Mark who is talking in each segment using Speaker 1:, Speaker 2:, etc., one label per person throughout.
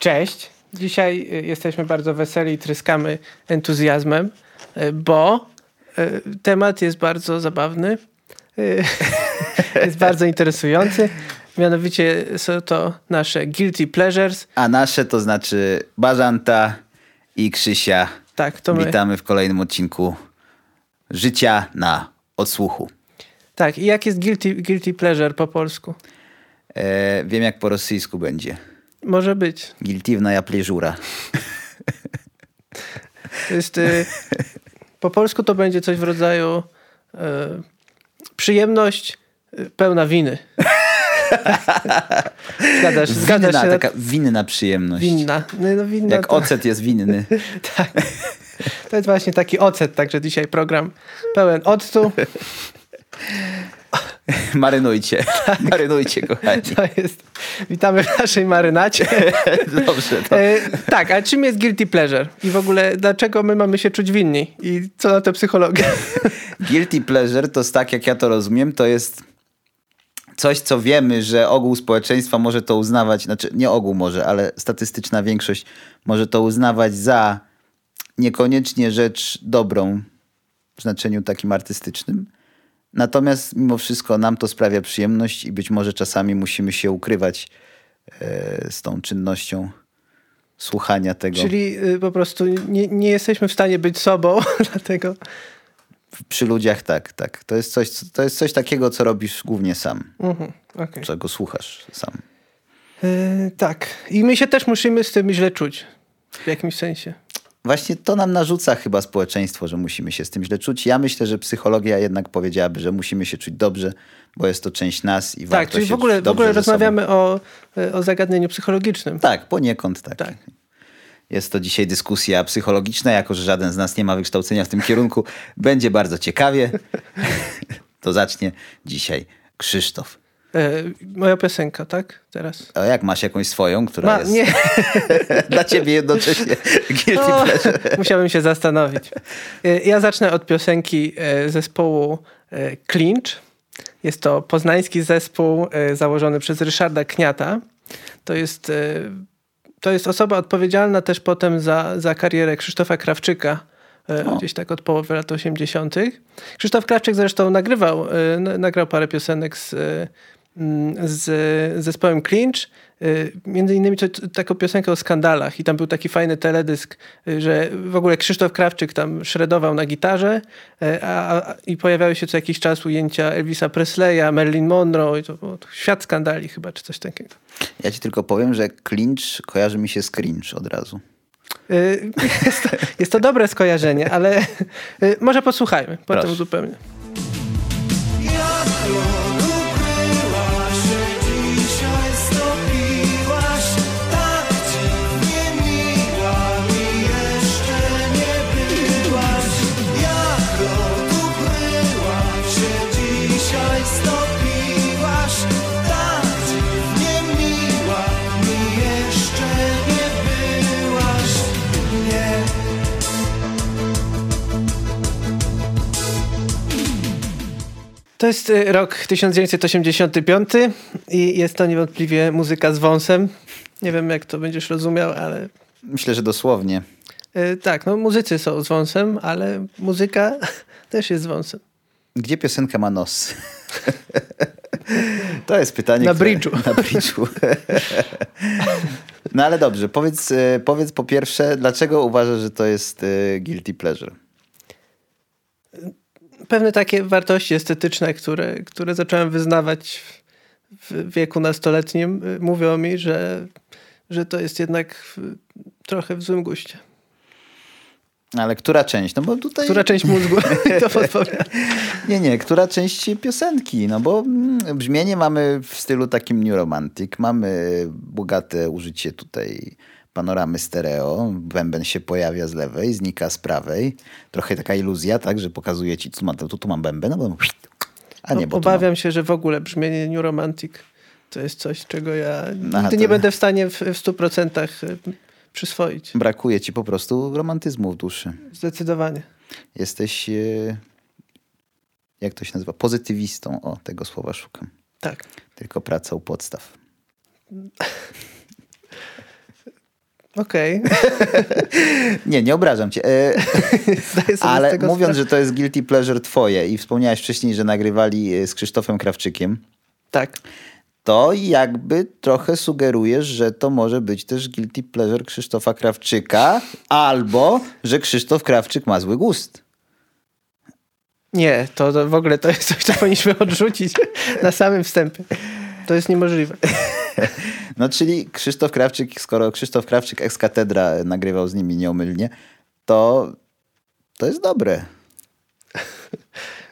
Speaker 1: Cześć. Dzisiaj y, jesteśmy bardzo weseli i tryskamy entuzjazmem, y, bo y, temat jest bardzo zabawny, jest bardzo interesujący. Mianowicie są to nasze guilty pleasures.
Speaker 2: A nasze to znaczy Bażanta i Krzysia.
Speaker 1: Tak, to my.
Speaker 2: Witamy w kolejnym odcinku Życia na odsłuchu.
Speaker 1: Tak, i jak jest guilty, guilty pleasure po polsku?
Speaker 2: E, wiem jak po rosyjsku będzie.
Speaker 1: Może być.
Speaker 2: Giltiwna pleżura.
Speaker 1: To jest, y, po polsku to będzie coś w rodzaju y, przyjemność y, pełna winy. Zgadzasz, zgadzasz
Speaker 2: Winna,
Speaker 1: się?
Speaker 2: taka winna przyjemność.
Speaker 1: Winna. No, no, winna
Speaker 2: Jak
Speaker 1: to,
Speaker 2: ocet jest winny.
Speaker 1: tak. to jest właśnie taki ocet, także dzisiaj program pełen octu.
Speaker 2: Marynujcie. Marynujcie, kochani.
Speaker 1: To jest, witamy w naszej marynacie.
Speaker 2: Dobrze. To.
Speaker 1: E, tak, a czym jest guilty pleasure? I w ogóle dlaczego my mamy się czuć winni? I co na to psychologia?
Speaker 2: Guilty pleasure to jest tak, jak ja to rozumiem, to jest coś, co wiemy, że ogół społeczeństwa może to uznawać, znaczy nie ogół może, ale statystyczna większość może to uznawać za niekoniecznie rzecz dobrą w znaczeniu takim artystycznym. Natomiast mimo wszystko nam to sprawia przyjemność i być może czasami musimy się ukrywać e, z tą czynnością słuchania tego.
Speaker 1: Czyli y, po prostu nie, nie jesteśmy w stanie być sobą, dlatego...
Speaker 2: Przy ludziach tak, tak. To jest coś, to jest coś takiego, co robisz głównie sam.
Speaker 1: Mhm, okej.
Speaker 2: czego słuchasz sam.
Speaker 1: E, tak. I my się też musimy z tym źle czuć. W jakimś sensie.
Speaker 2: Właśnie to nam narzuca chyba społeczeństwo, że musimy się z tym źle czuć. Ja myślę, że psychologia jednak powiedziałaby, że musimy się czuć dobrze, bo jest to część nas i
Speaker 1: Tak,
Speaker 2: warto
Speaker 1: czyli w ogóle, w ogóle rozmawiamy o, e, o zagadnieniu psychologicznym.
Speaker 2: Tak, poniekąd tak.
Speaker 1: Tak.
Speaker 2: Jest to dzisiaj dyskusja psychologiczna, jako że żaden z nas nie ma wykształcenia w tym kierunku. Będzie bardzo ciekawie. to zacznie dzisiaj Krzysztof.
Speaker 1: E, moja piosenka, tak? Teraz.
Speaker 2: A jak masz jakąś swoją, która
Speaker 1: Ma,
Speaker 2: jest
Speaker 1: nie,
Speaker 2: dla ciebie jednocześnie guilty
Speaker 1: o, musiałbym się zastanowić. E, Ja zacznę od piosenki e, zespołu Clinch. Jest to poznański zespół założony przez Ryszarda Kniata. To jest, to jest osoba odpowiedzialna też potem za, za karierę Krzysztofa Krawczyka.
Speaker 2: O.
Speaker 1: Gdzieś tak od połowy lat 80. Krzysztof Krawczyk zresztą nagrywał, nagrał parę piosenek z, z zespołem Clinch. Y, Między innymi to, taką piosenkę o skandalach i tam był taki fajny teledysk, y, że w ogóle Krzysztof Krawczyk tam szredował na gitarze y, a, a, i pojawiały się co jakiś czas ujęcia Elvisa Presleya, Marilyn Monroe i to było świat skandali chyba, czy coś takiego.
Speaker 2: Ja ci tylko powiem, że clinch kojarzy mi się z cringe od razu.
Speaker 1: Jest to, jest to dobre skojarzenie, ale może posłuchajmy potem
Speaker 2: Proszę.
Speaker 1: zupełnie. To jest y, rok 1985 i jest to niewątpliwie muzyka z wąsem. Nie wiem, jak to będziesz rozumiał, ale
Speaker 2: Myślę, że dosłownie.
Speaker 1: y, tak, no muzycy są z wąsem, ale muzyka też jest z wąsem.
Speaker 2: Gdzie piosenka ma nos? to jest pytanie.
Speaker 1: Na
Speaker 2: które-
Speaker 1: bridge'u.
Speaker 2: Na bridge'u. no ale dobrze, powiedz, e, powiedz po pierwsze, dlaczego uważasz, że to jest guilty pleasure?
Speaker 1: Pewne takie wartości estetyczne, które, które zacząłem wyznawać w wieku nastoletnim, y, mówią mi, że, że to jest jednak trochę w złym guście.
Speaker 2: Ale która część? No bo tutaj...
Speaker 1: Która część mózgu to podpowiada?
Speaker 2: Nie, nie, która część piosenki? No bo mm, brzmienie mamy w stylu takim New Romantic, mamy bogate użycie tutaj panoramy stereo, bęben się pojawia z lewej, znika z prawej. Trochę taka iluzja, tak, że pokazuje ci, tu, ma, tu, tu mam bęben, no bo... A nie, bo tu mam-
Speaker 1: Obawiam się, że w ogóle brzmienie New Romantic to jest coś, czego ja
Speaker 2: Aha,
Speaker 1: nigdy
Speaker 2: to-
Speaker 1: nie będę w stanie w, w 100% y, przyswoić.
Speaker 2: Brakuje ci po prostu romantyzmu w duszy.
Speaker 1: Zdecydowanie.
Speaker 2: Jesteś, e, jak to się nazywa, pozytywistą. O, tego słowa szukam.
Speaker 1: Tak.
Speaker 2: Tylko praca u podstaw.
Speaker 1: Okej.
Speaker 2: Nie, nie obrażam cię. E, ale mówiąc, że to jest guilty pleasure twoje i wspomniałeś wcześniej, że nagrywali e, z Krzysztofem Krawczykiem,
Speaker 1: Tak.
Speaker 2: to jakby trochę sugerujesz, że to może być też guilty pleasure Krzysztofa Krawczyka, albo że Krzysztof Krawczyk ma zły gust.
Speaker 1: Nie, to, to w ogóle to jest coś, co powinniśmy odrzucić na samym wstępie. To jest niemożliwe.
Speaker 2: No czyli Krzysztof Krawczyk, skoro Krzysztof Krawczyk ex katedra nagrywał z nimi nieomylnie, to to jest dobre.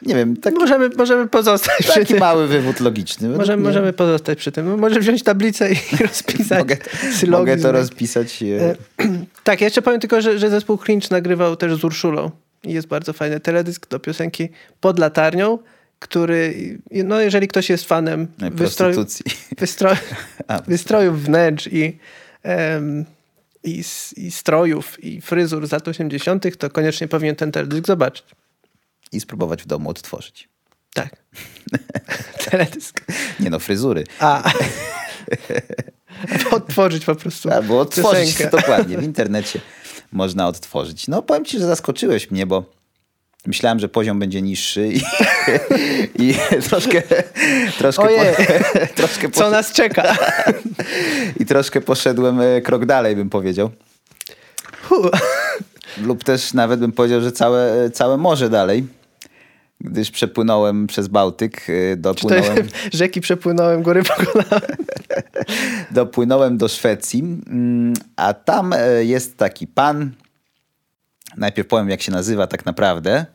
Speaker 2: Nie wiem, tak,
Speaker 1: Możemy, możemy pozostać przy
Speaker 2: taki
Speaker 1: tym.
Speaker 2: mały wywód logiczny.
Speaker 1: Możemy, możemy pozostać przy tym. Może wziąć tablicę i rozpisać
Speaker 2: Mogę,
Speaker 1: sylogizm.
Speaker 2: mogę to rozpisać. e,
Speaker 1: Tak, ja jeszcze powiem tylko, że, że zespół Cringe nagrywał też z Urszulą. I jest bardzo fajny teledysk do piosenki Pod latarnią, który, no jeżeli ktoś jest fanem
Speaker 2: e,
Speaker 1: wystroju, wystroju,
Speaker 2: A,
Speaker 1: wystrojów wnętrz i, em, i, i strojów i fryzur z lat 80., to koniecznie powinien ten teledysk zobaczyć.
Speaker 2: I spróbować w domu odtworzyć.
Speaker 1: Tak. teledysk.
Speaker 2: Nie no, fryzury.
Speaker 1: A. Odtworzyć po prostu.
Speaker 2: Albo odtworzyć, dokładnie. W internecie można odtworzyć. No powiem ci, że zaskoczyłeś mnie, bo myślałem, że poziom będzie niższy i, i troszkę, troszkę, po, troszkę,
Speaker 1: Co nas czeka?
Speaker 2: i troszkę poszedłem e, krok dalej, bym powiedział. Lub też nawet bym powiedział, że całe, całe morze dalej, gdyż przepłynąłem przez Bałtyk, e, dopłynąłem...
Speaker 1: jest, rzeki przepłynąłem, góry pokonałem.
Speaker 2: dopłynąłem do Szwecji, mm, a tam e, jest taki pan. Najpierw powiem, jak się nazywa tak naprawdę.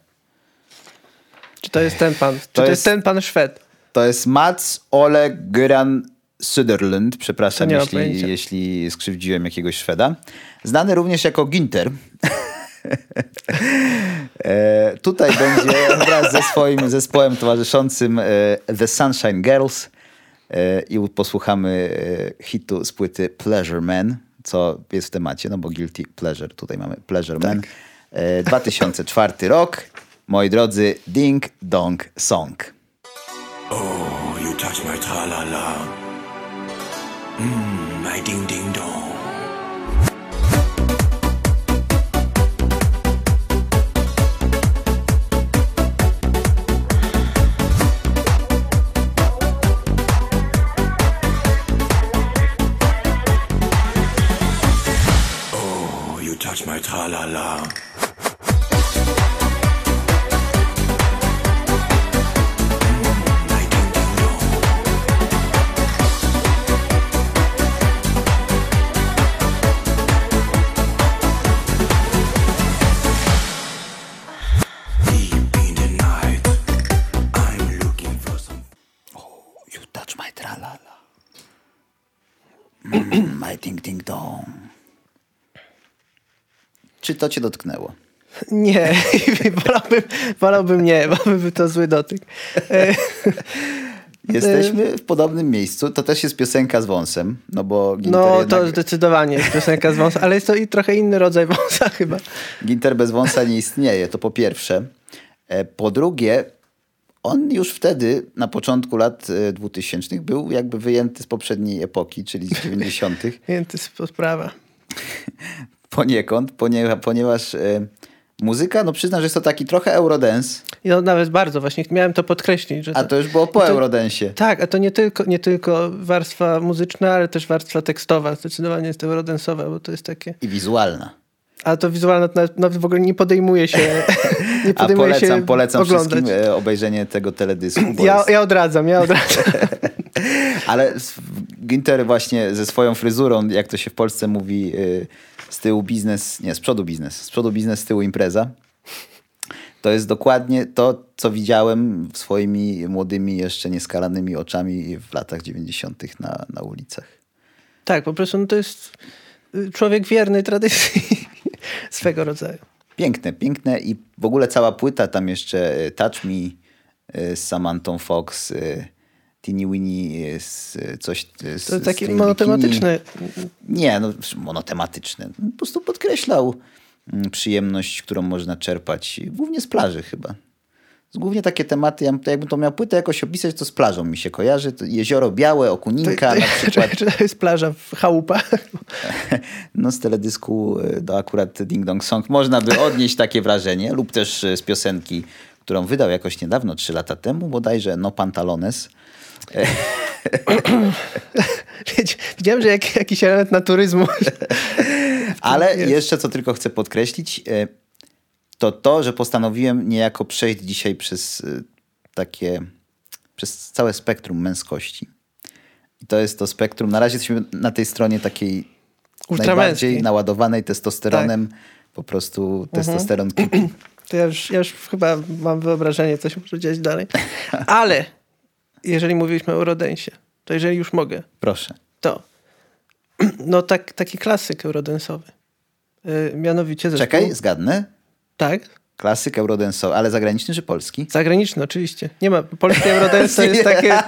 Speaker 1: Czy to jest ten pan? Czy to,
Speaker 2: jest-
Speaker 1: jest ten pan Szwed?
Speaker 2: To jest Mats Ole Göran Söderlund. Przepraszam, jeśli, jeśli skrzywdziłem jakiegoś Szweda. Znany również jako Ginter. e, tutaj będzie wraz ze swoim zespołem towarzyszącym e, The Sunshine Girls e, i posłuchamy e, hitu z płyty Pleasure Man, co jest w temacie, no bo Guilty Pleasure, tutaj mamy Pleasure Man. E, 2004 rok. Moi drodzy, Ding Dong Song.
Speaker 3: Oh, you touch my tra-la-la. Mmm, my ding-ding-dong. Oh,
Speaker 2: Czy to cię dotknęło?
Speaker 1: Nie, wolałbym, wolałbym nie, bo by to zły dotyk. E,
Speaker 2: Jesteśmy w podobnym miejscu. To też jest piosenka z wąsem, no bo Ginter,
Speaker 1: No
Speaker 2: jednak,
Speaker 1: to zdecydowanie jest piosenka z wąsa, ale jest to i trochę inny rodzaj wąsa chyba.
Speaker 2: Ginter bez wąsa nie istnieje, to po pierwsze. E, Po drugie, on już wtedy, na początku lat e, 2000 był jakby wyjęty z poprzedniej epoki, czyli z 90
Speaker 1: Więc to jest sprawa.
Speaker 2: Poniekąd, ponieważ, ponieważ muzyka, no przyznam, że jest to taki trochę eurodance,
Speaker 1: I no nawet bardzo, właśnie miałem to podkreślić. Że
Speaker 2: a to już było po
Speaker 1: to-
Speaker 2: eurodensie.
Speaker 1: Tak, a to nie tylko, nie tylko warstwa muzyczna, ale też warstwa tekstowa. Zdecydowanie jest eurodensowa, bo to jest takie...
Speaker 2: I wizualna.
Speaker 1: A to wizualne to nawet, nawet w ogóle nie podejmuje się nie
Speaker 2: A
Speaker 1: podejmuje
Speaker 2: polecam,
Speaker 1: się
Speaker 2: polecam
Speaker 1: oglądać.
Speaker 2: wszystkim e, obejrzenie tego teledysku.
Speaker 1: Ja,
Speaker 2: jest,
Speaker 1: ja odradzam, ja odradzam.
Speaker 2: Ale Ginter właśnie ze swoją fryzurą, jak to się w Polsce mówi, z tyłu biznes, nie, z przodu biznes, z przodu biznes, z tyłu impreza. To jest dokładnie to, co widziałem swoimi młodymi, jeszcze nieskalanymi oczami w latach 90. na, na ulicach.
Speaker 1: Tak, po prostu no to jest y, człowiek wierny tradycji swego rodzaju.
Speaker 2: Piękne, piękne i w ogóle cała płyta, tam jeszcze e, Touch Me e, z Samantą Fox, e, Teeny Winnie, e, e, coś e, z,
Speaker 1: To takie monotematyczne.
Speaker 2: bikini. Nie, no monotematyczne. Po prostu podkreślał mm, przyjemność, którą można czerpać, głównie z plaży chyba. Głównie takie tematy, ja bym- jakbym to miał płytę jakoś opisać, to z plażą mi się kojarzy. To jezioro Białe, Okuninka na przykład.
Speaker 1: Czy to jest plaża w chałupach?
Speaker 2: No z teledysku y, do akurat Ding Dong Song można by odnieść takie wrażenie, lub też z piosenki, którą wydał jakoś niedawno, trzy lata temu, bodajże No Pantalones.
Speaker 1: Widziałem, że jak, jakiś element naturyzmu.
Speaker 2: Ale jeszcze co tylko chcę podkreślić, y, to to, że postanowiłem niejako przejść dzisiaj przez y, takie, przez całe spektrum męskości. I to jest to spektrum, na razie jesteśmy na tej stronie takiej najbardziej naładowanej testosteronem, po prostu testosteron kipi.
Speaker 1: To ja już, ja już chyba mam wyobrażenie, co się może dziać dalej. Ale jeżeli mówiliśmy o Eurodensie, to jeżeli już mogę,
Speaker 2: Proszę.
Speaker 1: to no tak, taki klasyk eurodensowy. Yy, mianowicie zespół...
Speaker 2: Czekaj, zgadnę.
Speaker 1: Tak,
Speaker 2: Klasyk eurodensowy, ale zagraniczny czy polski?
Speaker 1: zagraniczny oczywiście. Nie ma, polski eurodance to jest takie...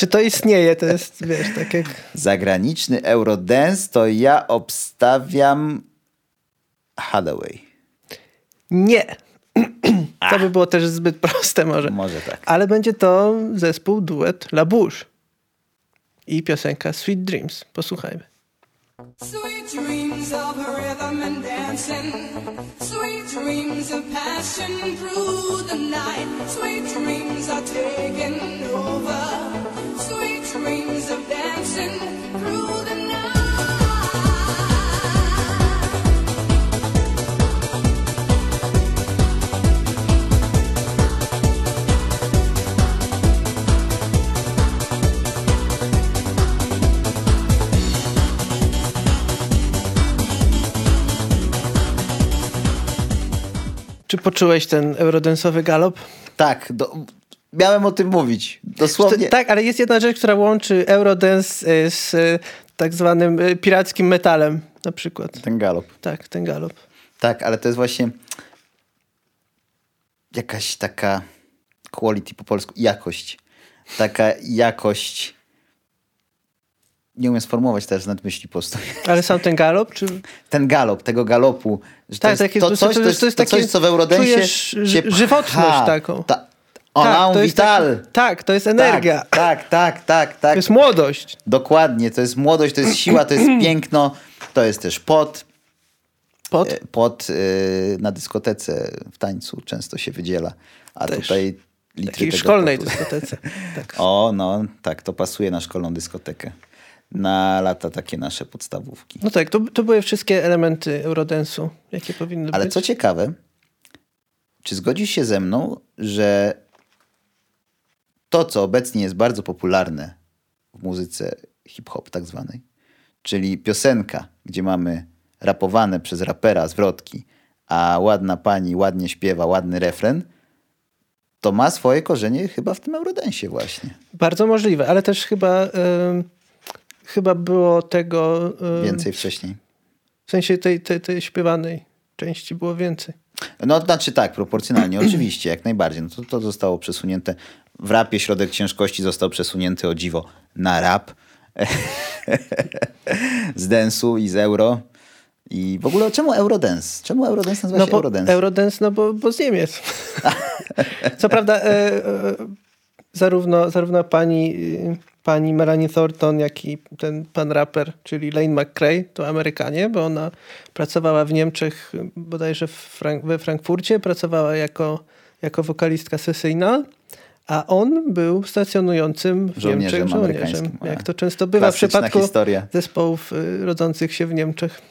Speaker 1: Czy to istnieje? To jest, wiesz, tak jak...
Speaker 2: Zagraniczny eurodance to ja obstawiam Hathaway.
Speaker 1: Nie. To by było też zbyt proste może.
Speaker 2: Może tak.
Speaker 1: Ale będzie to zespół, duet La Bouche. I piosenka Sweet Dreams. Posłuchajmy.
Speaker 4: Sweet dreams of rhythm and dancing, sweet dreams of passion through the night. Sweet dreams are taking over, sweet dreams of dancing through the
Speaker 1: Czy poczułeś ten eurodensowy galop?
Speaker 2: Tak, do, miałem o tym mówić. Dosłownie.
Speaker 1: Tak, ale jest jedna rzecz, która łączy eurodance y, z y, tak zwanym y, pirackim metalem na przykład.
Speaker 2: Ten galop.
Speaker 1: Tak, ten galop.
Speaker 2: Tak, ale to jest właśnie jakaś taka quality po polsku, jakość. Taka jakość. Nie umiem sformułować teraz nad myśli po prostu.
Speaker 1: Ale sam ten galop, czy...
Speaker 2: Ten galop, tego galopu. Że
Speaker 1: Tak,
Speaker 2: to, jest, to, coś, to, jest, to,
Speaker 1: jest
Speaker 2: coś,
Speaker 1: takie-
Speaker 2: co w Eurodensie się
Speaker 1: ży- żywotność taką.
Speaker 2: Ta, Alain
Speaker 1: tak, to jest
Speaker 2: Vital.
Speaker 1: taki- tak, to jest energia.
Speaker 2: Tak, tak, tak, tak. tak.
Speaker 1: To jest młodość.
Speaker 2: Dokładnie, to jest młodość, to jest siła, to jest piękno, to jest też pot.
Speaker 1: Pot?
Speaker 2: E, Pot y, na dyskotece w tańcu często się wydziela, a
Speaker 1: Też.
Speaker 2: tutaj litry
Speaker 1: Takiej szkolnej
Speaker 2: potu.
Speaker 1: dyskotece. Tak.
Speaker 2: O, no, tak, to pasuje na szkolną dyskotekę. Na lata takie nasze podstawówki.
Speaker 1: No tak, to, to były wszystkie elementy eurodensu, jakie powinny
Speaker 2: Ale
Speaker 1: być.
Speaker 2: co ciekawe, czy zgodzisz się ze mną, że to, co obecnie jest bardzo popularne w muzyce hip-hop tak zwanej, czyli piosenka, gdzie mamy rapowane przez rapera zwrotki, a ładna pani ładnie śpiewa, ładny refren, to ma swoje korzenie chyba w tym eurodensie właśnie.
Speaker 1: Bardzo możliwe, ale też chyba, em, chyba było tego...
Speaker 2: Więcej wcześniej.
Speaker 1: W sensie tej, tej, tej śpiewanej części było więcej.
Speaker 2: No, znaczy tak, proporcjonalnie, oczywiście, jak najbardziej. No to, to zostało przesunięte. W rapie środek ciężkości został przesunięty o dziwo na rap. z densu i z euro. I w ogóle czemu Eurodance? Czemu Eurodance nazywa
Speaker 1: No
Speaker 2: się
Speaker 1: bo
Speaker 2: Eurodance?
Speaker 1: Eurodance, no bo, bo z Niemiec. Co prawda e, e, zarówno, zarówno pani, y, pani Melanie Thornton, jak i ten pan raper, czyli Lane McCrae, to Amerykanie, bo ona pracowała w Niemczech, bodajże w Frank- we Frankfurcie, pracowała jako, jako wokalistka sesyjna, a on był stacjonującym w
Speaker 2: Żołnierzem
Speaker 1: Niemczech żołnierzem. Jak to często bywa w przypadku
Speaker 2: historia.
Speaker 1: zespołów y, rodzących się w Niemczech.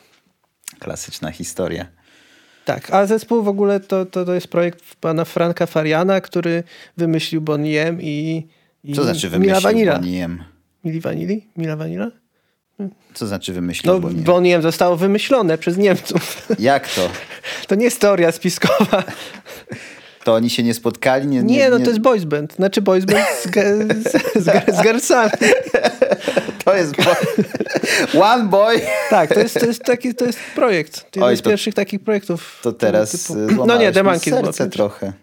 Speaker 2: Klasyczna historia.
Speaker 1: Tak, a zespół w ogóle to, to, to jest projekt pana Franka Fariana, który wymyślił Bonnie M i, i
Speaker 2: Co znaczy
Speaker 1: Mila
Speaker 2: wymyślił
Speaker 1: Vanilla.
Speaker 2: Bonnie M?
Speaker 1: Mili Vanilli? Mila Vanilla?
Speaker 2: Co znaczy wymyślił
Speaker 1: No,
Speaker 2: Bonnie M?
Speaker 1: Bonnie M zostało wymyślone przez Niemców.
Speaker 2: Jak to?
Speaker 1: To nie jest teoria spiskowa.
Speaker 2: To oni się nie spotkali? Nie,
Speaker 1: Nie, no to jest boys band. Znaczy boys band z, ge, z, z, z girlsami.
Speaker 2: To jest bo... One Boy.
Speaker 1: Tak, to jest, to jest, taki, to jest projekt. Jeden
Speaker 2: Oj,
Speaker 1: z
Speaker 2: to-
Speaker 1: pierwszych takich projektów.
Speaker 2: To teraz
Speaker 1: typu.
Speaker 2: y,
Speaker 1: No nie, było
Speaker 2: serce trochę.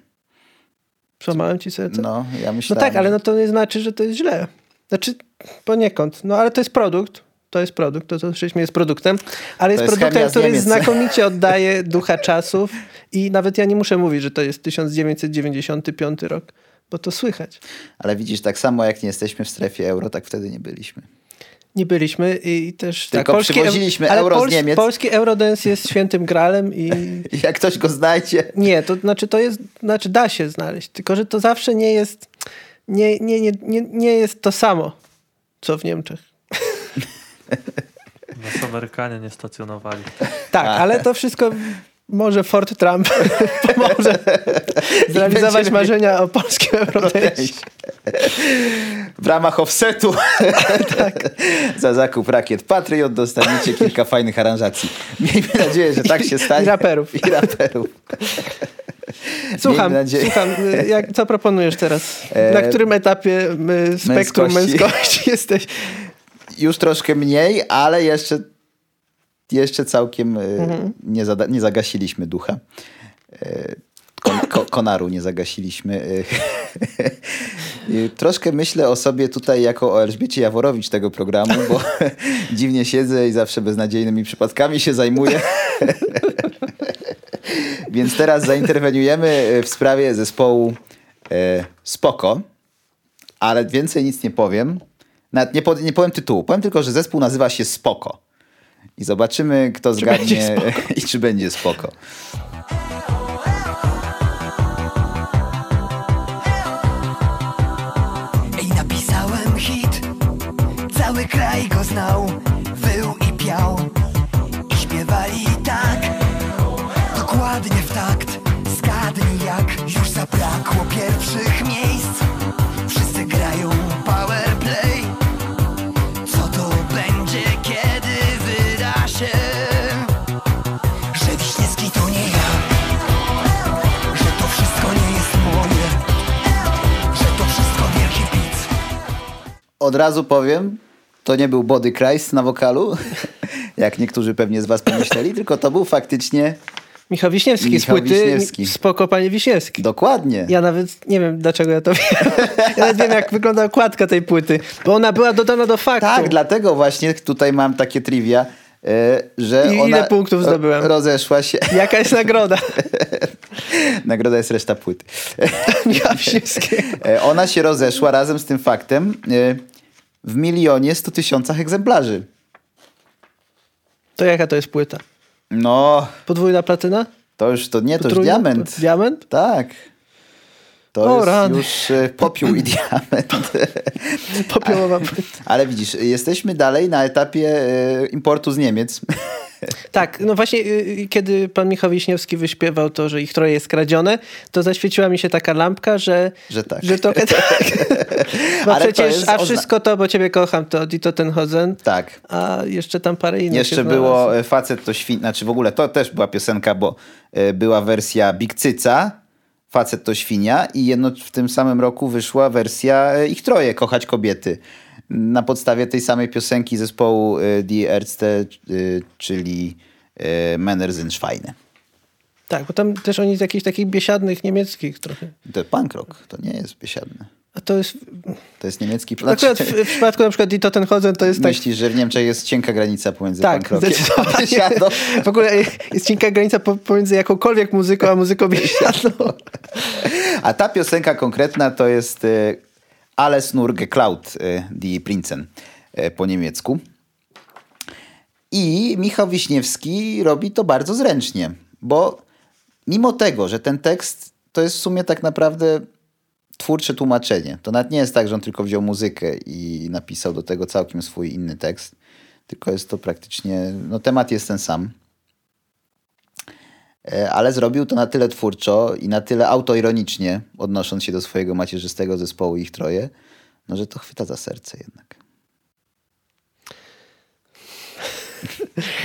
Speaker 1: Złamałem ci serce?
Speaker 2: No, ja
Speaker 1: No
Speaker 2: myślałem.
Speaker 1: tak, ale no to nie znaczy, że to jest źle. Znaczy poniekąd. No ale to jest produkt. To jest produkt, to co słyszeliśmy jest produktem, ale jest,
Speaker 2: jest
Speaker 1: produktem, który
Speaker 2: Niemiec.
Speaker 1: znakomicie oddaje ducha czasów i nawet ja nie muszę mówić, że to jest 1995 rok, bo to słychać.
Speaker 2: Ale widzisz, tak samo jak nie jesteśmy w strefie euro, tak wtedy nie byliśmy.
Speaker 1: Nie byliśmy i też...
Speaker 2: Tylko
Speaker 1: polski
Speaker 2: przywoziliśmy euro z Niemiec.
Speaker 1: Polski Eurodance jest świętym gralem i...
Speaker 2: I jak ktoś go znajdzie,
Speaker 1: Nie, to znaczy to jest, znaczy da się znaleźć, tylko że to zawsze nie jest, nie, nie, nie, nie, nie jest to samo, co w Niemczech.
Speaker 5: Nas Amerykanie nie stacjonowali.
Speaker 1: Tak, ale to wszystko może Ford Trump pomoże zrealizować marzenia o polskim Eurodance.
Speaker 2: w ramach offsetu za zakup rakiet Patriot dostaniecie kilka fajnych aranżacji. Miejmy nadzieję, że tak się stanie.
Speaker 1: I raperów.
Speaker 2: I raperów.
Speaker 1: Słucham,
Speaker 2: Miejmy nadzieję.
Speaker 1: słucham. Jak, co proponujesz teraz? Na
Speaker 2: E,
Speaker 1: którym etapie y, spektrum
Speaker 2: męskości.
Speaker 1: męskości jesteś?
Speaker 2: Już troszkę mniej, ale jeszcze, jeszcze całkiem y,
Speaker 1: Mhm.
Speaker 2: nie, zada- nie zagasiliśmy ducha. Y, Kon, ko, konaru nie zagasiliśmy. y. Troszkę myślę o sobie tutaj jako o Elżbiecie Jaworowicz tego programu, bo dziwnie siedzę i zawsze beznadziejnymi przypadkami się zajmuję. Więc teraz zainterweniujemy w sprawie zespołu Spoko, ale więcej nic nie powiem. Nawet nie, po, nie powiem tytułu. Powiem tylko, że zespół nazywa się Spoko. I zobaczymy, kto
Speaker 1: będzie
Speaker 2: zgadnie i czy będzie spoko.
Speaker 6: I napisałem hit. Cały kraj go znał. Wył i piał. I śpiewali tak. Dokładnie w takt. Zgadnij jak Już zabrakło pierwszych miejsc
Speaker 2: Od razu powiem, to nie był Body Christ na wokalu, jak niektórzy pewnie z was pomyśleli, tylko to był faktycznie
Speaker 1: Michał Wiśniewski
Speaker 2: Michał
Speaker 1: z płyty
Speaker 2: Wiśniewski.
Speaker 1: Spoko Panie Wiśniewski.
Speaker 2: dokładnie.
Speaker 1: Ja nawet nie wiem, dlaczego ja to wiem. Ja nawet wiem, jak wygląda okładka tej płyty, bo ona była dodana do faktu.
Speaker 2: Tak, dlatego właśnie tutaj mam takie trivia, e, że
Speaker 1: I
Speaker 2: ona
Speaker 1: ile punktów zdobyłem?
Speaker 2: ro- rozeszła się.
Speaker 1: Jaka jest nagroda
Speaker 2: Nagroda jest reszta płyty.
Speaker 1: Michała Wiśniewskiego?
Speaker 2: E, Ona się rozeszła razem z tym faktem e, w milionie sto tysiącach egzemplarzy.
Speaker 1: To jaka to jest płyta?
Speaker 2: No,
Speaker 1: Podwójna platyna?
Speaker 2: to już to nie, to już
Speaker 1: Potrójna?
Speaker 2: diament.
Speaker 1: Diament?
Speaker 2: Tak. To
Speaker 1: O,
Speaker 2: jest
Speaker 1: rany.
Speaker 2: już e, popiół i diament.
Speaker 1: Popiołowa.
Speaker 2: Ale widzisz, jesteśmy dalej na etapie e, importu z Niemiec.
Speaker 1: Tak, no właśnie, y, kiedy pan Michał Wiśniewski wyśpiewał to, że ich troje jest kradzione, to zaświeciła mi się taka lampka, że,
Speaker 2: Że tak.
Speaker 1: że trochę tak. Bo
Speaker 2: Ale to
Speaker 1: przecież, a wszystko to, bo ciebie kocham, to Dito Tenhosen,
Speaker 2: Tak.
Speaker 1: a jeszcze tam parę innych
Speaker 2: Jeszcze było e, Facet to świnia, znaczy w ogóle to też była piosenka, bo e, była wersja Big Cyca, Facet to świnia i jedno w tym samym roku wyszła wersja e, Ich Troje, Kochać Kobiety. Na podstawie tej samej piosenki zespołu Die Ärzte, e, czyli e, Männer sind Schweine.
Speaker 1: Tak, bo tam też oni z jakichś takich biesiadnych niemieckich trochę.
Speaker 2: To punk rock, to nie jest biesiadne.
Speaker 1: A to jest,
Speaker 2: To jest niemiecki...
Speaker 1: akurat w, w przypadku na przykład Dito Tenhosen to jest tak,
Speaker 2: Myślisz, że w Niemczech jest cienka granica pomiędzy
Speaker 1: tak,
Speaker 2: punk biesiadą?
Speaker 1: W ogóle jest cienka granica po- pomiędzy jakąkolwiek muzyką, a muzyką biesiadną.
Speaker 2: A ta piosenka konkretna to jest Alles nur geklaut e, die Prinzen e, po niemiecku. I Michał Wiśniewski robi to bardzo zręcznie, bo mimo tego, że ten tekst to jest w sumie tak naprawdę twórcze tłumaczenie. To nawet nie jest tak, że on tylko wziął muzykę i napisał do tego całkiem swój inny tekst, tylko jest to praktycznie, no temat jest ten sam. E, ale zrobił to na tyle twórczo i na tyle autoironicznie, odnosząc się do swojego macierzystego zespołu ich troje, no że to chwyta za serce jednak.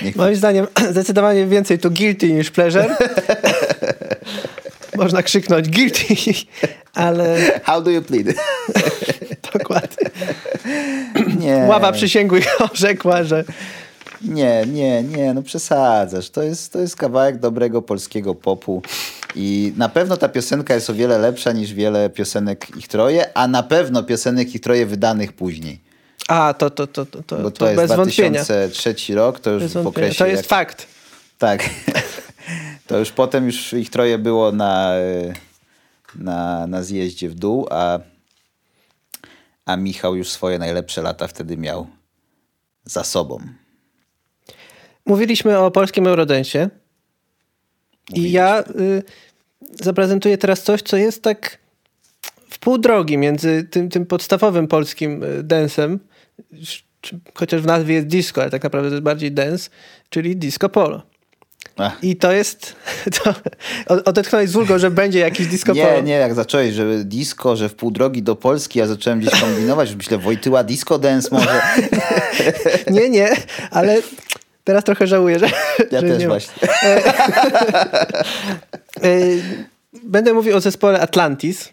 Speaker 1: Moim zdaniem zdecydowanie więcej tu guilty niż pleasure. Można krzyknąć guilty, ale
Speaker 2: How do you plead?
Speaker 1: dokładnie.
Speaker 2: Nie,
Speaker 1: Ława przysięgłych orzekła, że
Speaker 2: nie, nie, nie, no przesadzasz. To jest, to jest kawałek dobrego polskiego popu i na pewno ta piosenka jest o wiele lepsza niż wiele piosenek ich troje, a na pewno piosenek ich troje wydanych później.
Speaker 1: A, to, to, to, to, to,
Speaker 2: Bo
Speaker 1: to
Speaker 2: to jest
Speaker 1: bez wątpienia.
Speaker 2: 2003 rok, to już
Speaker 1: Bez
Speaker 2: w
Speaker 1: wątpienia.
Speaker 2: okresie...
Speaker 1: To jest
Speaker 2: jak-
Speaker 1: fakt.
Speaker 2: Tak. To już potem już ich troje było na, y, na, na zjeździe w dół, a, a Michał już swoje najlepsze lata wtedy miał za sobą.
Speaker 1: Mówiliśmy o polskim Eurodensie. I ja y, zaprezentuję teraz coś, co jest tak w pół drogi między tym, tym podstawowym polskim y, densem, chociaż w nazwie jest disco, ale tak naprawdę to jest bardziej dance, czyli disco polo.
Speaker 2: Ach.
Speaker 1: I to jest... To, odetchnąłeś z ulgą, że będzie jakiś disco polo.
Speaker 2: Nie, nie, jak zacząłeś, że disco, że w pół drogi do Polski, ja zacząłem gdzieś kombinować, że myślę, Wojtyła disco dance może.
Speaker 1: nie, nie, ale teraz trochę żałuję, że,
Speaker 2: Ja
Speaker 1: że
Speaker 2: też
Speaker 1: nie
Speaker 2: właśnie.
Speaker 1: Y, Będę mówił o zespole Atlantis.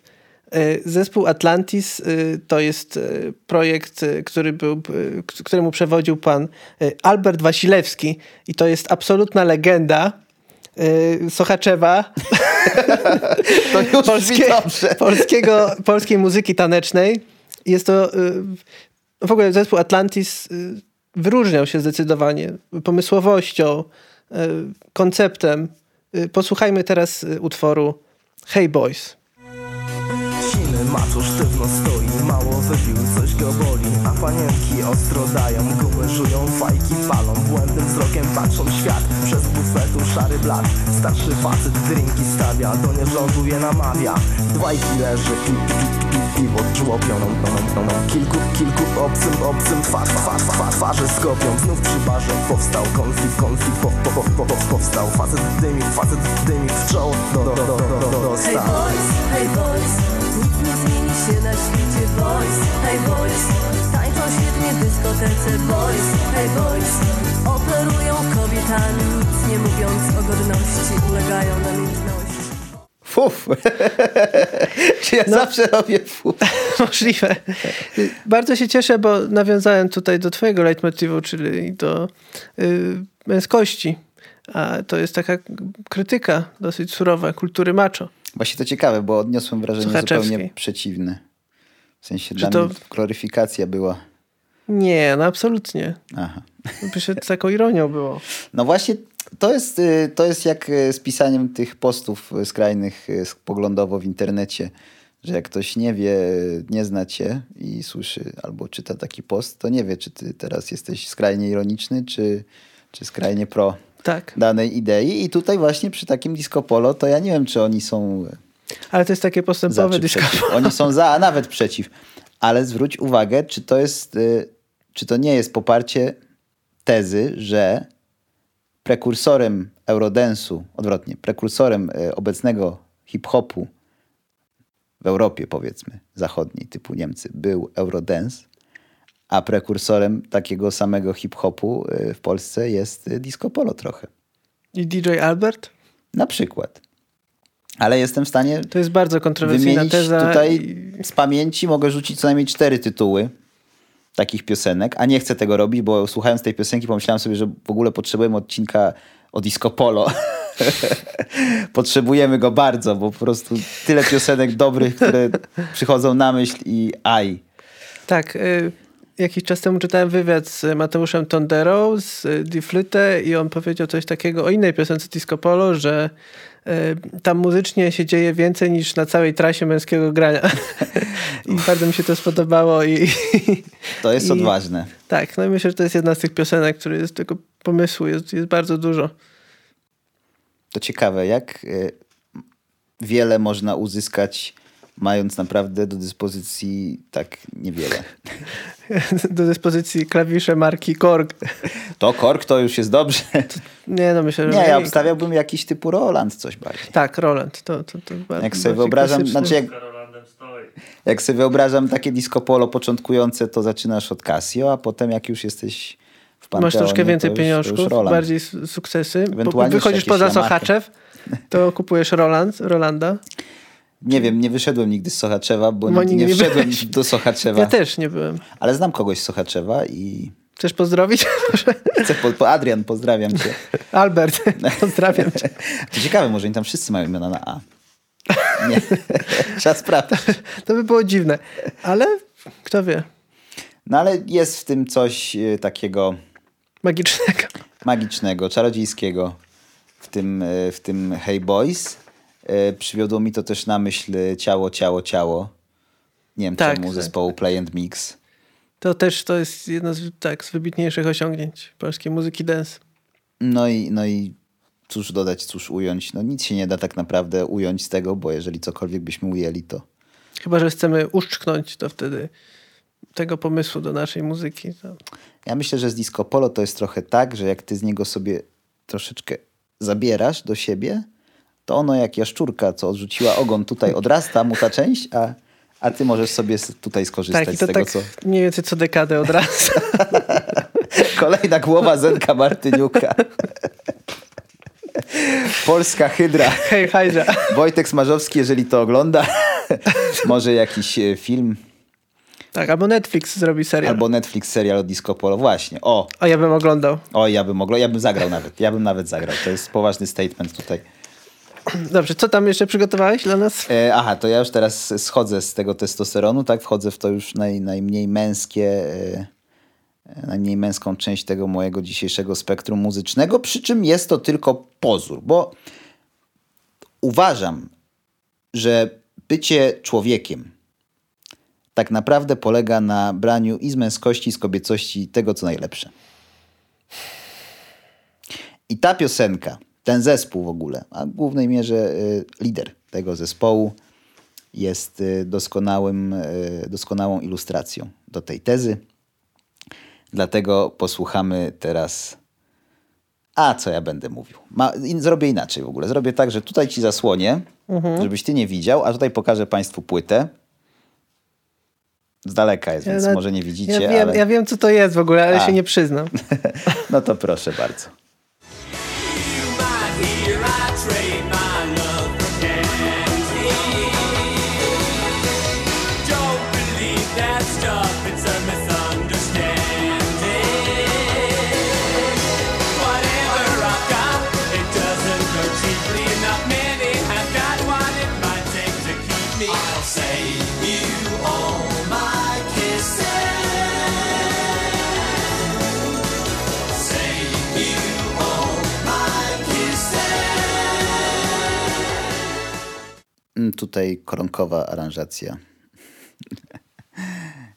Speaker 1: Y, Zespół Atlantis to jest projekt, który był, któremu przewodził pan Albert Wasilewski i to jest absolutna legenda Sochaczewa,
Speaker 2: To już brzmi
Speaker 1: polskie, polskiego, polskiej muzyki tanecznej. Jest to w ogóle zespół Atlantis wyróżniał się zdecydowanie pomysłowością, y, konceptem. Y, Posłuchajmy teraz y, utworu Hey Boys.
Speaker 7: Siny stoi, mało boli A panienki ostro dają, gumy żują, fajki palą Błędnym wzrokiem patrzą świat, przez bufetu szary blat Starszy facet drinki stawia, do nierządu je namawia Dwaj killerzy i, piwo toną. Kilku, kilku obcym, obcym twarz, twarz, twarz, twarzy skopią Znów przy barze powstał konflikt, konflikt po, po, po, po, po, powstał Facet dymi, facet dymi w czoło, do, do, do, do, do, do,
Speaker 8: Hey boys, hey boys, boys, hey boys, tańczą świetnie w dyskotece boys, hey boys, operują kobietami, nic nie mówiąc o godności, ulegają namiętności.
Speaker 2: Fuf. Czy ja
Speaker 1: No.
Speaker 2: zawsze robię fuf?
Speaker 1: Możliwe. Bardzo się cieszę, bo nawiązałem tutaj do twojego leitmotivu, czyli do y, męskości. A to jest taka krytyka dosyć surowa kultury macho.
Speaker 2: Właśnie to ciekawe, bo odniosłem wrażenie zupełnie przeciwne. W sensie
Speaker 1: Że
Speaker 2: dla
Speaker 1: to-
Speaker 2: gloryfikacja była.
Speaker 1: Nie, no absolutnie.
Speaker 2: Aha.
Speaker 1: By się taką ironią było.
Speaker 2: No właśnie to jest, y, to jest jak y, z pisaniem tych postów y, skrajnych poglądowo w internecie, że jak ktoś nie wie, nie zna cię i słyszy albo czyta taki post, to nie wie, czy ty teraz jesteś skrajnie ironiczny, czy, czy skrajnie pro
Speaker 1: Tak.
Speaker 2: danej idei. I tutaj właśnie przy takim disco polo, to ja nie wiem, czy oni są
Speaker 1: Ale to jest takie postępowe
Speaker 2: przeciw. Oni są za, a nawet przeciw. Ale zwróć uwagę, czy to jest, y, czy to nie jest poparcie tezy, że prekursorem Eurodance'u, odwrotnie, prekursorem y, obecnego hip-hopu w Europie, powiedzmy, zachodniej, typu Niemcy, był Eurodance, a prekursorem takiego samego hip-hopu y, w Polsce jest disco polo trochę.
Speaker 1: I DJ Albert?
Speaker 2: Na przykład. Ale jestem w stanie
Speaker 1: To jest bardzo kontrowersyjna teza.
Speaker 2: tutaj z pamięci mogę rzucić co najmniej cztery tytuły takich piosenek, a nie chcę tego robić, bo słuchając tej piosenki pomyślałem sobie, że w ogóle potrzebujemy odcinka o disco polo. Potrzebujemy go bardzo, bo po prostu tyle piosenek dobrych, które przychodzą na myśl i aj.
Speaker 1: Tak. Y, jakiś czas temu czytałem wywiad z Mateuszem Tonderą z Die Flyte i on powiedział coś takiego o innej piosence Disco Polo, że tam muzycznie się dzieje więcej niż na całej trasie męskiego grania. I bardzo mi się to spodobało. I,
Speaker 2: To jest
Speaker 1: i-
Speaker 2: odważne.
Speaker 1: Tak, no i myślę, że to jest jedna z tych piosenek, które jest tego pomysłu, jest, jest bardzo dużo.
Speaker 2: To ciekawe, jak y, wiele można uzyskać mając naprawdę do dyspozycji tak niewiele.
Speaker 1: Do dyspozycji klawisze marki Korg.
Speaker 2: To kork to już jest dobrze.
Speaker 1: Nie, no myślę, że...
Speaker 2: Nie, ja obstawiałbym jakiś typu Roland coś bardziej.
Speaker 1: Tak, Roland. To, to, to
Speaker 2: Jak sobie wyobrażam,
Speaker 1: klasyczny.
Speaker 2: znaczy jak, jak sobie wyobrażam takie disco polo początkujące, to zaczynasz od Casio, a potem jak już jesteś w Panteonie,
Speaker 1: Masz troszkę więcej
Speaker 2: już,
Speaker 1: pieniążków, bardziej su- sukcesy. Wychodzisz poza
Speaker 2: Yamaha.
Speaker 1: Sochaczew, to kupujesz Roland, Rolanda.
Speaker 2: Nie wiem, nie wyszedłem nigdy z Sochaczewa, bo nigdy nie
Speaker 1: nie
Speaker 2: wszedłem
Speaker 1: byłeś.
Speaker 2: do Sochaczewa.
Speaker 1: Ja też nie byłem.
Speaker 2: Ale znam kogoś z Sochaczewa i
Speaker 1: Chcesz pozdrowić?
Speaker 2: chcę po, po Adrian, pozdrawiam cię.
Speaker 1: Albert, pozdrawiam cię.
Speaker 2: To ciekawe, może oni tam wszyscy mają imiona na A. Nie, trzeba sprawdzić.
Speaker 1: To by było dziwne, ale kto wie.
Speaker 2: No ale jest w tym coś e, takiego
Speaker 1: Magicznego.
Speaker 2: magicznego, czarodziejskiego w tym, e, w tym Hey Boys. E, Przywiodło mi to też na myśl e, Ciało, Ciało, Ciało. Nie wiem
Speaker 1: Tak,
Speaker 2: czemu,
Speaker 1: tak,
Speaker 2: zespołu Play and Mix.
Speaker 1: To też to jest jedno z, tak, z wybitniejszych osiągnięć polskiej muzyki dance.
Speaker 2: No i, no i cóż dodać, cóż ująć. No nic się nie da tak naprawdę ująć z tego, bo jeżeli cokolwiek byśmy ujęli, to
Speaker 1: Chyba, że chcemy uszczknąć, to wtedy tego pomysłu do naszej muzyki. To...
Speaker 2: Ja myślę, że z disco polo to jest trochę tak, że jak ty z niego sobie troszeczkę zabierasz do siebie, to ono jak jaszczurka, co odrzuciła ogon, tutaj odrasta mu ta część, a, a ty możesz sobie tutaj skorzystać
Speaker 1: Tak, i
Speaker 2: z
Speaker 1: to
Speaker 2: tego,
Speaker 1: tak
Speaker 2: co...
Speaker 1: mniej więcej co dekadę od razu.
Speaker 2: Kolejna głowa Zenka Martyniuka. Polska hydra.
Speaker 1: Hej, hajża.
Speaker 2: Wojtek Smarzowski, jeżeli to ogląda, może jakiś e, film
Speaker 1: Tak, albo Netflix zrobi serial.
Speaker 2: albo Netflix serial o disco polo. Właśnie. O,
Speaker 1: O, ja bym oglądał.
Speaker 2: o, ja bym mogła, ja bym zagrał nawet. Ja bym nawet zagrał. To jest poważny statement tutaj.
Speaker 1: Dobrze, co tam jeszcze przygotowałeś dla nas?
Speaker 2: E, aha, to ja już teraz schodzę z tego testosteronu, tak? Wchodzę w to już naj, najmniej męskie, e, e, najmniej męską część tego mojego dzisiejszego spektrum muzycznego, przy czym jest to tylko pozór, bo uważam, że bycie człowiekiem tak naprawdę polega na braniu i z męskości, i z kobiecości tego, co najlepsze. I ta piosenka, ten zespół w ogóle, a w głównej mierze y, lider tego zespołu jest y, doskonałym, y, doskonałą ilustracją do tej tezy. Dlatego posłuchamy teraz. A co ja będę mówił? Ma, zrobię inaczej w ogóle. Zrobię tak, że tutaj ci zasłonię, żebyś ty nie widział, a tutaj pokażę państwu płytę. Z daleka jest, więc
Speaker 1: Ja
Speaker 2: może nie widzicie,
Speaker 1: Ja wiem,
Speaker 2: ale...
Speaker 1: ja wiem, co to jest w ogóle, ale
Speaker 2: A.
Speaker 1: się nie przyznam.
Speaker 2: No to proszę bardzo. Tutaj koronkowa aranżacja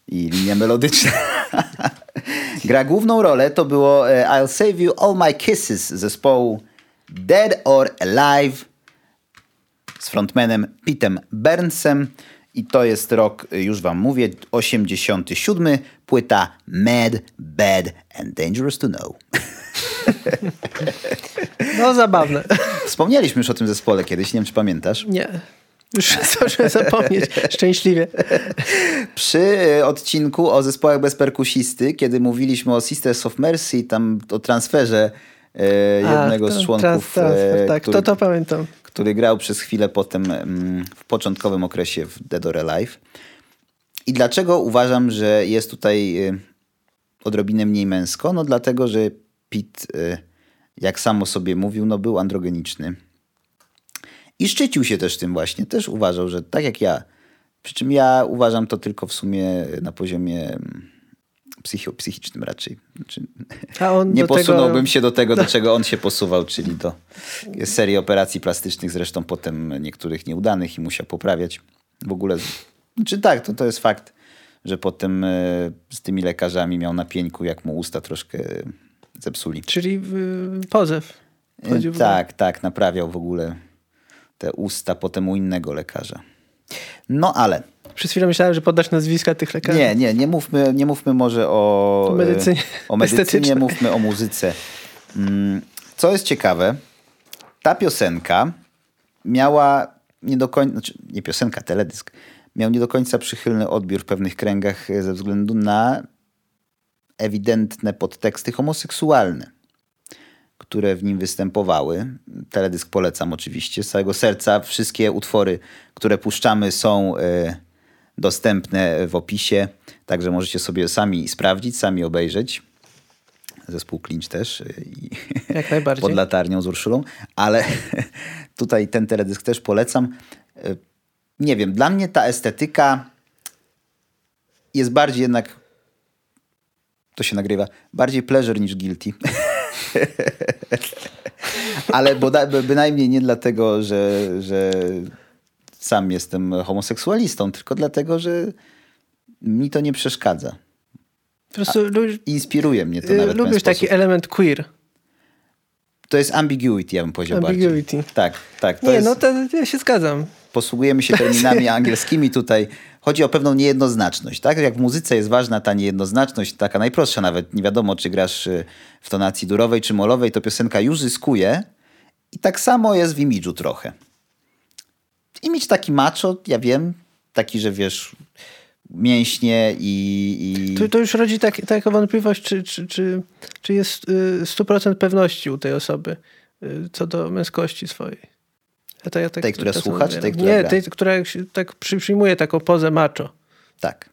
Speaker 2: i linia melodyczna. Gra główną rolę to było e, I'll Save You All My Kisses zespołu Dead or Alive z frontmanem Pitem Burnsem i to jest rok, e, już wam mówię, 87, płyta Mad, Bad and Dangerous to Know.
Speaker 1: No, zabawne.
Speaker 2: Wspomnieliśmy już o tym zespole kiedyś, nie wiem czy pamiętasz.
Speaker 1: Nie. Już zdążyłem zapomnieć. Szczęśliwie.
Speaker 2: Przy odcinku o zespołach bez perkusisty, kiedy mówiliśmy o Sisters of Mercy, tam o transferze e,
Speaker 1: A,
Speaker 2: jednego
Speaker 1: to-
Speaker 2: z członków,
Speaker 1: transfer,
Speaker 2: e,
Speaker 1: tak,
Speaker 2: który,
Speaker 1: to to pamiętam.
Speaker 2: który grał przez chwilę potem mm, w początkowym okresie w Dead or Alive. I dlaczego uważam, że jest tutaj e, odrobinę mniej męsko? No dlatego, że Pete, e, jak sam o sobie mówił, no był androgeniczny. I szczycił się też tym właśnie. Też uważał, że tak jak ja. Przy czym ja uważam to tylko w sumie na poziomie mm, psycho, psychicznym raczej. Znaczy,
Speaker 1: A on
Speaker 2: nie
Speaker 1: do tego-
Speaker 2: posunąłbym się do tego, do czego on się posuwał, czyli do serii operacji plastycznych, zresztą potem niektórych nieudanych i musiał poprawiać. W ogóle, czy tak, to, to jest fakt, że potem e, z tymi lekarzami miał na pieńku, jak mu usta troszkę zepsuli.
Speaker 1: Czyli y, pozew. W-
Speaker 2: Tak, tak, naprawiał w ogóle te usta potem u innego lekarza. No ale
Speaker 1: Przez chwilę myślałem, że podasz nazwiska tych lekarzy.
Speaker 2: nie, nie, nie mówmy, nie mówmy może o,
Speaker 1: O medycynie
Speaker 2: e, o medycynie, mówmy o muzyce. Mm, Co jest ciekawe, ta piosenka miała nie do końca, znaczy nie piosenka, teledysk, miał nie do końca przychylny odbiór w pewnych kręgach e, ze względu na ewidentne podteksty homoseksualne, które w nim występowały. Teledysk polecam oczywiście z całego serca. Wszystkie utwory, które puszczamy są e, dostępne w opisie, także możecie sobie sami sprawdzić, sami obejrzeć. Zespół Clinch też e, i
Speaker 1: Jak najbardziej.
Speaker 2: pod latarnią z Urszulą, ale tutaj ten teledysk też polecam. E, Nie wiem, dla mnie ta estetyka jest bardziej jednak to się nagrywa. Bardziej pleasure niż guilty. Ale boda, by- bynajmniej nie dlatego, że, że sam jestem homoseksualistą, tylko dlatego, że mi to nie przeszkadza.
Speaker 1: Po prostu
Speaker 2: Inspiruje mnie to
Speaker 1: y,
Speaker 2: nawet
Speaker 1: lubisz taki
Speaker 2: sposób.
Speaker 1: element queer.
Speaker 2: To jest ambiguity, ja bym powiedział
Speaker 1: Ambiguity.
Speaker 2: bardziej. Tak, tak.
Speaker 1: Nie,
Speaker 2: jest,
Speaker 1: no to ja się zgadzam.
Speaker 2: Posługujemy się terminami angielskimi tutaj. Chodzi o pewną niejednoznaczność. Tak jak w muzyce jest ważna ta niejednoznaczność, taka najprostsza nawet. Nie wiadomo, czy grasz y, w tonacji durowej czy molowej, to piosenka już zyskuje. I tak samo jest w imidżu trochę. Imidż taki macho, ja wiem, taki, że wiesz, mięśnie i... i...
Speaker 1: To, to już rodzi tak, taką wątpliwość, czy, czy, czy, czy jest y, 100% pewności u tej osoby y, co do męskości swojej. Ja tak
Speaker 2: Tej, która
Speaker 1: czasem
Speaker 2: słucha, czy
Speaker 1: odbieram.
Speaker 2: tej, która
Speaker 1: Nie,
Speaker 2: gra?
Speaker 1: tej, która tak przy, przyjmuje taką pozę macho.
Speaker 2: Tak,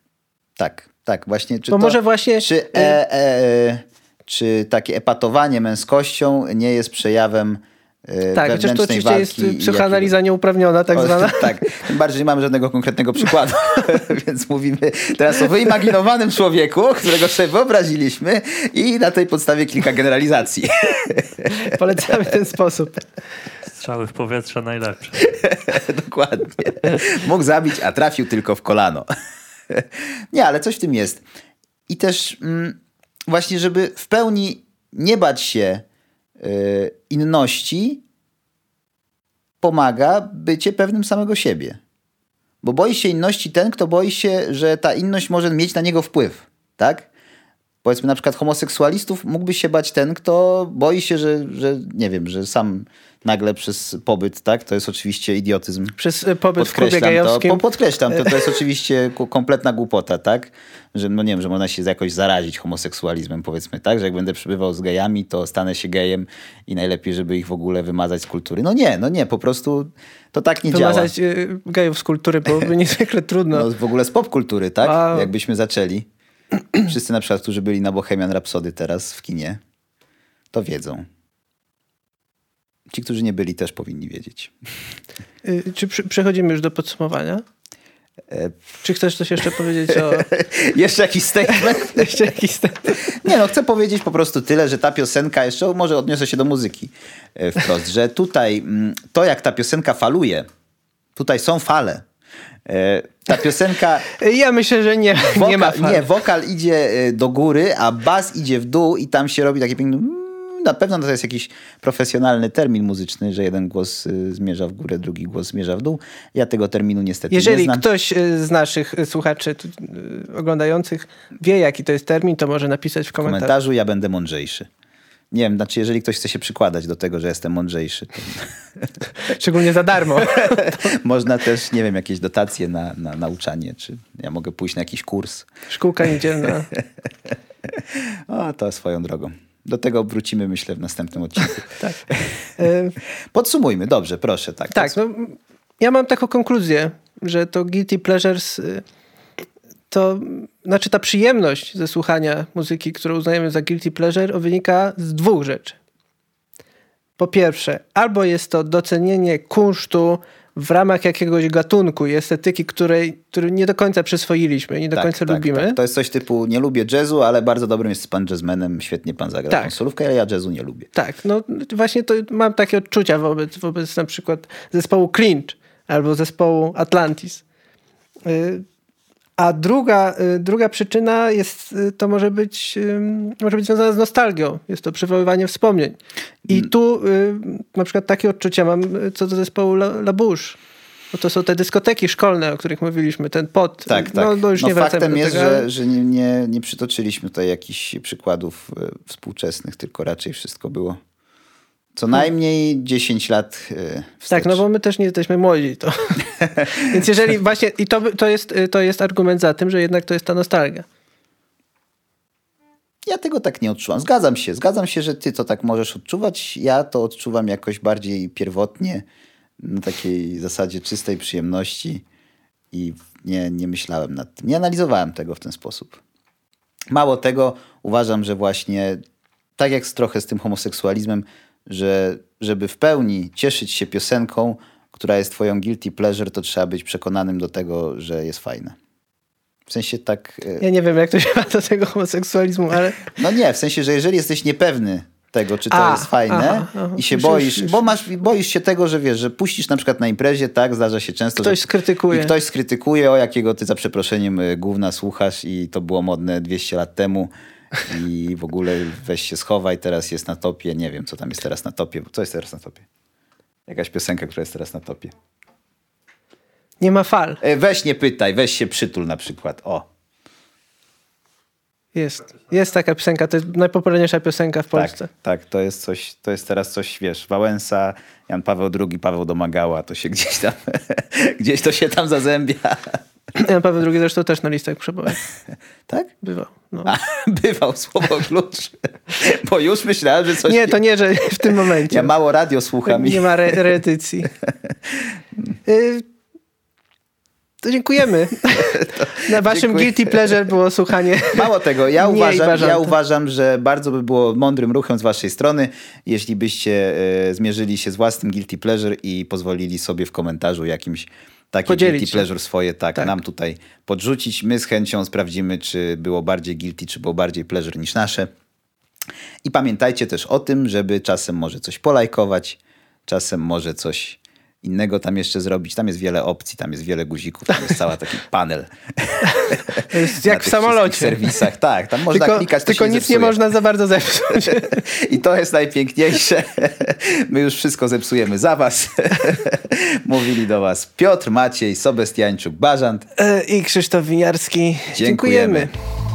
Speaker 2: tak, tak. Właśnie. Czy
Speaker 1: Bo
Speaker 2: to,
Speaker 1: może właśnie-
Speaker 2: Czy, e, e, czy takie epatowanie męskością nie jest przejawem e,
Speaker 1: Tak, chociaż to oczywiście jest psychoanaliza nieuprawniona, tak
Speaker 2: O,
Speaker 1: zwana.
Speaker 2: Tak, tym bardziej nie mamy żadnego konkretnego przykładu, więc mówimy teraz o wyimaginowanym człowieku, którego sobie wyobraziliśmy i na tej podstawie kilka generalizacji.
Speaker 1: Polecamy ten sposób.
Speaker 5: Strzały w powietrze najlepsze.
Speaker 2: Dokładnie. Mógł zabić, a trafił tylko w kolano. Nie, ale coś w tym jest. I też mm, właśnie, żeby w pełni nie bać się y, inności, pomaga bycie pewnym samego siebie. Bo boi się inności ten, kto boi się, że ta inność może mieć na niego wpływ. Tak? Powiedzmy na przykład homoseksualistów mógłby się bać ten, kto boi się, że, że nie wiem, że sam nagle przez pobyt, tak? To jest oczywiście idiotyzm.
Speaker 1: Przez y, pobyt w klubie
Speaker 2: Podkreślam to,
Speaker 1: gejowskim.
Speaker 2: po, podkreślam to, to jest oczywiście kompletna głupota, tak? Że no nie wiem, że można się jakoś zarazić homoseksualizmem, powiedzmy, tak? Że jak będę przebywał z gejami, to stanę się gejem i najlepiej, żeby ich w ogóle wymazać z kultury. No nie, no nie, po prostu to tak nie działa.
Speaker 1: Wymazać y, gejów z kultury byłoby niezwykle trudno.
Speaker 2: No w ogóle z popkultury, tak?
Speaker 1: Wow.
Speaker 2: Jakbyśmy zaczęli. Wszyscy na przykład, którzy byli na Bohemian Rhapsody teraz w kinie, to wiedzą. Ci, którzy nie byli, też powinni wiedzieć.
Speaker 1: Y, Czy przechodzimy już do podsumowania?
Speaker 2: E,
Speaker 1: Czy chcesz coś jeszcze powiedzieć o...
Speaker 2: Jeszcze jakiś statement?
Speaker 1: Jeszcze jakiś ten...
Speaker 2: Nie no, chcę powiedzieć po prostu tyle, że ta piosenka, jeszcze może odniosę się do muzyki e, wprost, że tutaj mm, to jak ta piosenka faluje, tutaj są fale. E, Ta piosenka,
Speaker 1: Ja myślę, że nie,
Speaker 2: wokal,
Speaker 1: nie ma fal.
Speaker 2: nie, wokal idzie e, do góry, a bas idzie w dół i tam się robi takie piękne... mm, Na pewno to jest jakiś profesjonalny termin muzyczny, że jeden głos y, zmierza w górę, drugi głos zmierza w dół. Ja tego terminu niestety nie
Speaker 1: Jeżeli
Speaker 2: znam.
Speaker 1: ktoś y, z naszych słuchaczy oglądających wie, jaki to jest termin, to może napisać w
Speaker 2: w
Speaker 1: komentarzu.
Speaker 2: komentarzu ja będę mądrzejszy. Nie wiem, znaczy jeżeli ktoś chce się przykładać do tego, że jestem mądrzejszy, to
Speaker 1: Szczególnie za darmo.
Speaker 2: można też, nie wiem, jakieś dotacje na, na nauczanie, czy ja mogę pójść na jakiś kurs.
Speaker 1: Szkółka niedzielna.
Speaker 2: O, to swoją drogą. Do tego wrócimy, myślę, w następnym odcinku.
Speaker 1: Tak.
Speaker 2: Podsumujmy, dobrze, proszę. Tak,
Speaker 1: Tak, no, ja mam taką konkluzję, że to Guilty Pleasures y, to znaczy ta przyjemność ze słuchania muzyki, którą uznajemy za Guilty Pleasure, wynika z dwóch rzeczy. Po pierwsze, albo jest to docenienie kunsztu w ramach jakiegoś gatunku i estetyki, której, który nie do końca przyswoiliśmy, nie do
Speaker 2: tak,
Speaker 1: końca
Speaker 2: tak,
Speaker 1: lubimy.
Speaker 2: Tak. To jest coś typu, nie lubię jazzu, ale bardzo dobrym jest pan jazzmenem, świetnie pan zagra
Speaker 1: Tak.
Speaker 2: solówkę, ale ja jazzu nie lubię.
Speaker 1: Tak, no właśnie to mam takie odczucia wobec, wobec na przykład zespołu Clinch albo zespołu Atlantis. Y, A druga, y, druga przyczyna jest, y, to może być, ym, może być związana z nostalgią. Jest to przywoływanie wspomnień. I
Speaker 2: Mm.
Speaker 1: tu y, na przykład takie odczucia mam y, co do zespołu La, La Bouche. Bo to są te dyskoteki szkolne, o których mówiliśmy, ten pod.
Speaker 2: Tak, tak.
Speaker 1: No, no już nie wracamy
Speaker 2: faktem jest, że, że nie, nie, nie przytoczyliśmy tutaj jakichś przykładów współczesnych, tylko raczej wszystko było co najmniej 10 lat e, wstecz.
Speaker 1: Tak, no bo my też nie jesteśmy młodzi. To. Więc jeżeli właśnie, i to, to, jest, to jest argument za tym, że jednak to jest ta nostalgia.
Speaker 2: Ja tego tak nie odczuwam. Zgadzam się. Zgadzam się, że ty to tak możesz odczuwać. Ja to odczuwam jakoś bardziej pierwotnie, na takiej zasadzie czystej przyjemności i nie, nie myślałem nad tym. Nie analizowałem tego w ten sposób. Mało tego, uważam, że właśnie tak jak trochę z tym homoseksualizmem, że żeby w pełni cieszyć się piosenką, która jest twoją guilty pleasure, to trzeba być przekonanym do tego, że jest fajna. W sensie tak... e,
Speaker 1: Ja nie wiem, jak to się ma do tego homoseksualizmu, ale
Speaker 2: No nie, w sensie, że jeżeli jesteś niepewny tego, czy to
Speaker 1: A,
Speaker 2: jest fajne
Speaker 1: aha, aha.
Speaker 2: i się
Speaker 1: Już,
Speaker 2: boisz,
Speaker 1: już,
Speaker 2: bo masz, boisz się tego, że wiesz, że puścisz na przykład na imprezie, tak, zdarza się często,
Speaker 1: Ktoś
Speaker 2: że
Speaker 1: skrytykuje.
Speaker 2: i ktoś skrytykuje, o jakiego ty za przeproszeniem y, gówna słuchasz i to było modne 200 lat temu i w ogóle weź się schowaj, teraz jest na topie, nie wiem, co tam jest teraz na topie, co jest teraz na topie? Jakaś piosenka, która jest teraz na topie.
Speaker 1: nie ma fal.
Speaker 2: E, Weź nie pytaj, weź się przytul na przykład, o.
Speaker 1: Jest. Jest taka piosenka, to jest najpopularniejsza piosenka w Polsce.
Speaker 2: Tak, tak, to jest coś, to jest teraz coś, wiesz, Wałęsa, Jan Paweł II, Paweł Domagała, to się gdzieś tam, gdzieś to się tam zazębia.
Speaker 1: Jan Paweł II zresztą też na listach przeboju.
Speaker 2: Tak?
Speaker 1: Bywał. No.
Speaker 2: A, bywał słowo klucz. Bo już myślałem, że coś...
Speaker 1: Nie, to nie, że w tym momencie.
Speaker 2: Ja mało radio słucham.
Speaker 1: Nie ma re reedycji. Y, To dziękujemy. Na waszym
Speaker 2: Dziękuję.
Speaker 1: guilty pleasure było słuchanie.
Speaker 2: Mało tego, ja uważam, ja uważam, że bardzo by było mądrym ruchem z waszej strony, jeśli byście e, zmierzyli się z własnym guilty pleasure i pozwolili sobie w komentarzu jakimś takie
Speaker 1: Podzielić
Speaker 2: guilty
Speaker 1: się.
Speaker 2: pleasure swoje, tak,
Speaker 1: Tak.
Speaker 2: nam tutaj podrzucić. My z chęcią sprawdzimy, czy było bardziej guilty, czy było bardziej pleasure niż nasze. I pamiętajcie też o tym, żeby czasem może coś polajkować, czasem może coś innego tam jeszcze zrobić. Tam jest wiele opcji, tam jest wiele guzików, tam jest cały taki panel.
Speaker 1: To jest jak w samolocie.
Speaker 2: serwisach. Tak, tam można
Speaker 1: Tylko,
Speaker 2: klikać,
Speaker 1: tylko nic nie
Speaker 2: zepsuje.
Speaker 1: można za bardzo zepsuć.
Speaker 2: I to jest najpiękniejsze. My już wszystko zepsujemy za was. Mówili do was Piotr, Maciej, Sobestiańczuk, Bażant.
Speaker 1: E, I Krzysztof Winiarski.
Speaker 2: Dziękujemy.
Speaker 1: Dziękujemy.